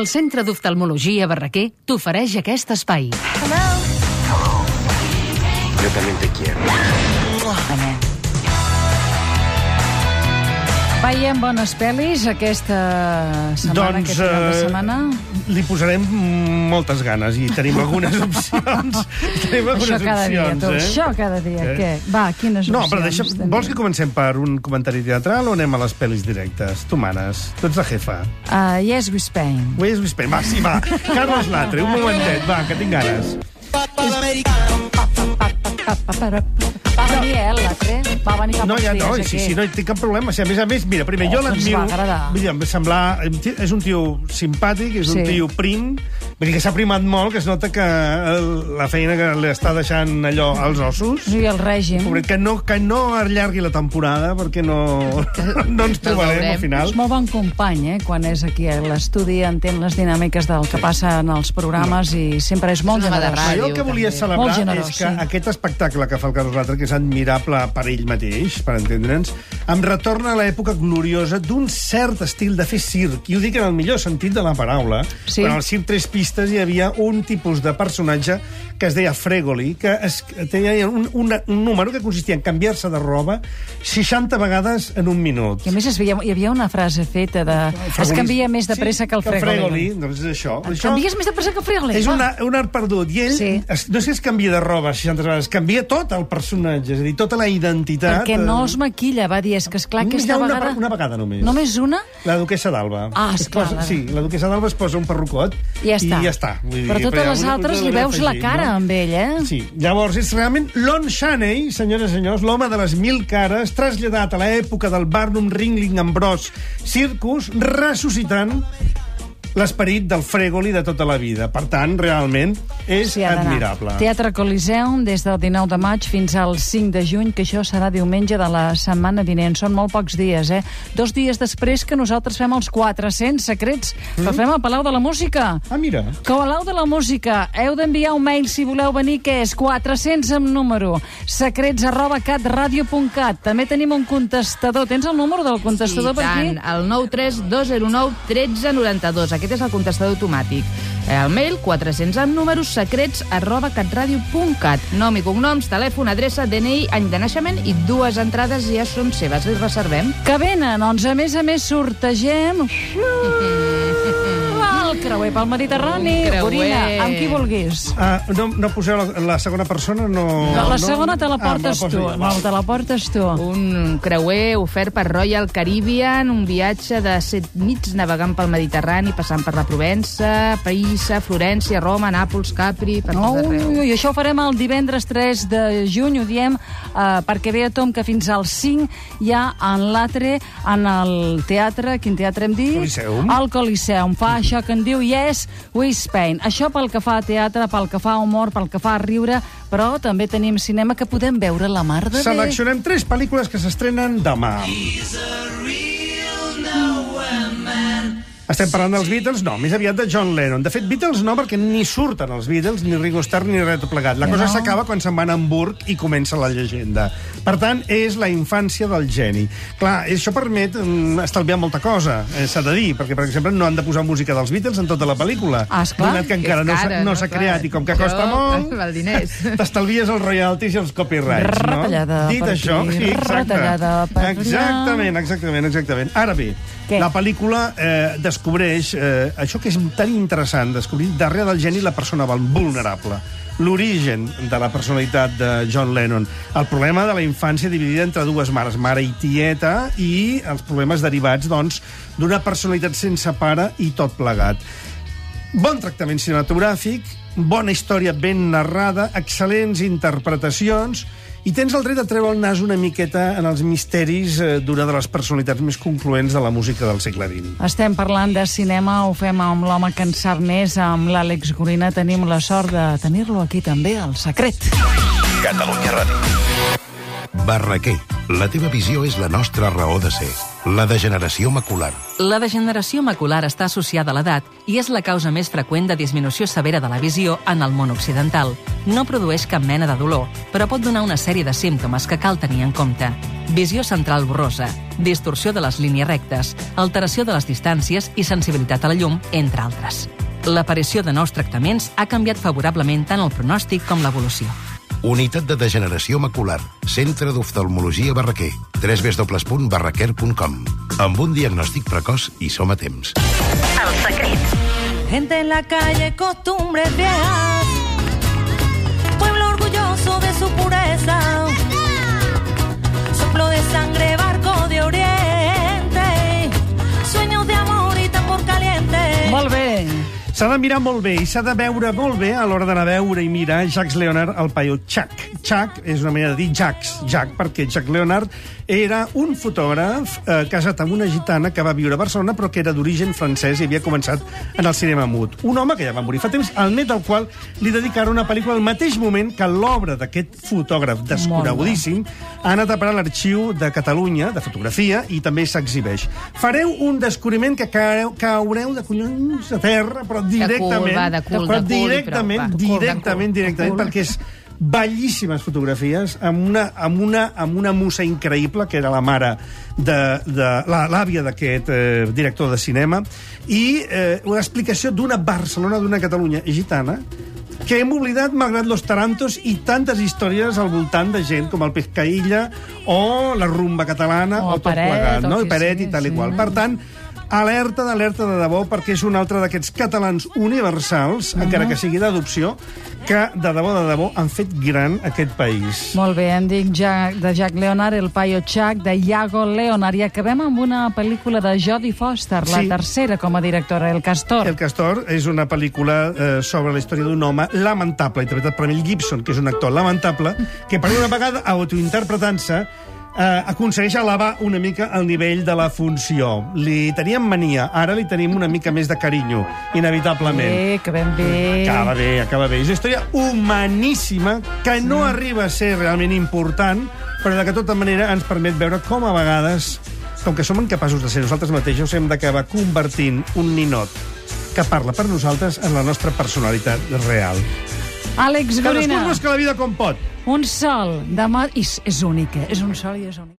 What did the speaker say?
El Centre d'Oftalmologia Barraquer t'ofereix aquest espai. Yo también te quiero. Veiem bones pel·lis aquesta setmana, Doncs aquest final de eh, setmana. Li posarem moltes ganes i tenim algunes opcions. tenim algunes Això cada dia, opcions, tu. eh? Això cada dia. Eh? Què? Va, quines No, opcions però deixa, tenim? vols que comencem per un comentari teatral o anem a les pel·lis directes? Tu manes, tu ets la jefa. Uh, yes, with Spain. Ho és Spain. Va, sí, va. Carles Latre, un momentet, va, que tinc ganes. Va venir, eh? Va venir fa No, ja no, dies sí, sí, no hi tinc cap problema. Sí, a més a més, mira, primer, Oh, jo ens l'admiro... va agradar. Dir, em semblar... És un tio simpàtic, és un Sí. tio prim, vull dir que s'ha primat molt, que es nota que el- la feina que li està deixant allò als ossos... I el règim. Pobret, que no, que no allargui la temporada, perquè no, no ens trobarem al final. És molt bon company, eh? Quan és aquí a l'estudi, entén les dinàmiques del que passa en els programes i sempre és molt generós. ràdio. Jo el que volia també. celebrar generós, és que sí. aquest espectacle que fa el Carlos Latre, que és admirable per ell mateix, per entendre'ns, em retorna a l'època gloriosa d'un cert estil de fer circ, i ho dic en el millor sentit de la paraula. Sí. Quan al circ Tres Pistes hi havia un tipus de personatge que es deia Fregoli, que es, tenia un, un, un número que consistia en canviar-se de roba 60 vegades en un minut. I a més es veia, hi havia una frase feta de... Es canvia més de pressa que el Que el fregoli. fregoli, doncs és això. Et això Canvies més de pressa que el fregoli? és una, un art perdut. I ell, Sí. es, no és que es canvia de roba 60 vegades, canvia tot el personatge, és a dir, tota la identitat. Perquè no es maquilla, va dir. És que, esclar, Només hi aquesta una, vegada... una vegada només. Només una? La duquesa d'Alba. Ah, Es esclar, posa- la- Sí, la duquesa d'Alba es posa un perrucot I ja està. i ja està. Vull dir, Però totes ja les una altres li veus la cara no? amb ell, eh? Sí, llavors és realment Lon Chaney, senyores i senyors, l'home de les mil cares, traslladat a l'època del Barnum Ringling Ambrose Circus, ressuscitant l'esperit del Fregoli de tota la vida. Per tant, realment, és d'anar. admirable. Teatre Coliseum des del 19 de maig fins al 5 de juny, que això serà diumenge de la setmana vinent. Són molt pocs dies, eh? Dos dies després que nosaltres fem els 400 secrets que el fem al Palau de la Música. Ah, mira. Palau de la Música, heu d'enviar un mail si voleu venir, que és 400 amb número, secrets arroba catradio.cat. També tenim un contestador. Tens el número del contestador I per aquí? tant, el 93209 1392. Aquest és el contestador automàtic. Eh, El mail 400 amb números secrets arroba catradio.cat. Nom i cognoms, telèfon, adreça, DNI, any de naixement i dues entrades ja són seves. Les reservem. Que venen, doncs a més a més sortegem... El creuer pel Mediterrani. Corina, amb qui vulguis. Ah, no, no poseu la, la segona persona? No, No, la segona te la Ah, portes poso tu. No, te la portes tu. Un creuer ofert per Royal Caribbean, un viatge de set nits navegant pel Mediterrani, passant per la Provença, Païssa, Florència, Roma, Nàpols, Capri, per No, tot arreu. ui, això ho farem el divendres 3 de juny, ho diem, eh, perquè ve a tom que fins al 5 hi ha en l'atre, en el teatre, quin teatre hem dit? Coliseum. El Coliseum. Fa això que en diu Yes, We Spain. Això pel que fa a teatre, pel que fa a humor, pel que fa a riure, però també tenim cinema que podem veure la mar de bé. Seleccionem tres pel·lícules que s'estrenen demà. Estem parlant dels Beatles? No, més aviat de John Lennon. De fet, Beatles no, perquè ni surten els Beatles, ni Ringo Starr, ni res plegat. La cosa no? s'acaba quan se'n van a Hamburg i comença la llegenda. Per tant, és la infància del geni. Clar, això permet mm, estalviar molta cosa, eh, s'ha de dir, perquè, per exemple, no han de posar música dels Beatles en tota la pel·lícula. Ah, esclar. Donat que encara És no s'ha cara, no no? creat i com que costa molt... val diners. T'estalvies els royalties i els copyrights, no? Retallada Dit per això, aquí, sí, exacte. retallada per. Exactament, exactament, exactament. Ara bé, Què? la pel·lícula eh, descobreix eh, això que és tan interessant, descobrir darrere del geni la persona vulnerable l'origen de la personalitat de John Lennon, el problema de la infància dividida entre dues mares, mare i tieta, i els problemes derivats, doncs, d'una personalitat sense pare i tot plegat. Bon tractament cinematogràfic, bona història ben narrada, excel·lents interpretacions, i tens el dret a treure el nas una miqueta en els misteris eh, d'una de les personalitats més concloents de la música del segle XX. Estem parlant de cinema, ho fem amb l'home que en sap més, amb l'Àlex Gorina. Tenim la sort de tenir-lo aquí també, al secret. Catalunya Ràdio. Barraquer, la teva visió és la nostra raó de ser. La degeneració macular. La degeneració macular està associada a l'edat i és la causa més freqüent de disminució severa de la visió en el món occidental. No produeix cap mena de dolor, però pot donar una sèrie de símptomes que cal tenir en compte. visió central borrosa, distorsió de les línies rectes, alteració de les distàncies i sensibilitat a la llum, entre altres. L'aparició de nous tractaments ha canviat favorablement tant el pronòstic com l'evolució. Unitat de Degeneració Macular. Centre d'Oftalmologia Barraquer. www.barraquer.com Amb un diagnòstic precoç i som a temps. El secret. Gente en la calle, costumbres viejas. S'ha de mirar molt bé i s'ha de veure molt bé a l'hora d'anar a veure i mirar Jacques Leonard al paio Chuck. Chuck és una manera de dir Jacques, Jack, perquè Jacques Leonard era un fotògraf eh, casat amb una gitana que va viure a Barcelona però que era d'origen francès i havia començat en el cinema mut. Un home que ja va morir fa temps, al net del qual li dedicara una pel·lícula al mateix moment que l'obra d'aquest fotògraf desconegudíssim ha anat a parar a l'arxiu de Catalunya, de fotografia, i també s'exhibeix. Fareu un descobriment que caureu, caureu de collons a terra, però directament... va, de cul, però de cul, directament, però va. De cul, directament, de directament, cul. perquè és bellíssimes fotografies amb una, amb una, amb una musa increïble que era la mare de, de la- l'àvia d'aquest eh, director de cinema i eh, una explicació d'una Barcelona, d'una Catalunya gitana que hem oblidat malgrat los tarantos i tantes històries al voltant de gent com el Pescaïlla o la rumba catalana O o, tot Peret, plegat, no? I Peret sigui, i tal i sí. qual. Per tant, alerta d'alerta de debò perquè és un altre d'aquests catalans universals, encara que sigui d'adopció, que de debò, de debò, han fet gran aquest país. Molt bé, em dic Jack, de Jack Leonard, el paio Chuck, de Iago Leonard, i acabem amb una pel·lícula de Jodie Foster, la Sí. tercera com a directora, El Castor. El Castor és una pel·lícula eh, sobre la història d'un home lamentable, interpretat per Mel Gibson, que és un actor lamentable, que per una vegada, autointerpretant-se, eh, aconsegueix elevar una mica el nivell de la funció. Li teníem mania, ara li tenim una mica més de carinyo, inevitablement. Bé, que ben bé. Acaba bé, acaba bé. És una història humaníssima que no arriba a ser realment important, però de que tota manera ens permet veure com a vegades, com que som incapaços de ser nosaltres mateixos, hem d'acabar convertint un ninot que parla per nosaltres en la nostra personalitat real. Àlex Cadascú Gorina, busca la vida com pot. un sol de mà... I és, és únic, eh? És un sol i és únic.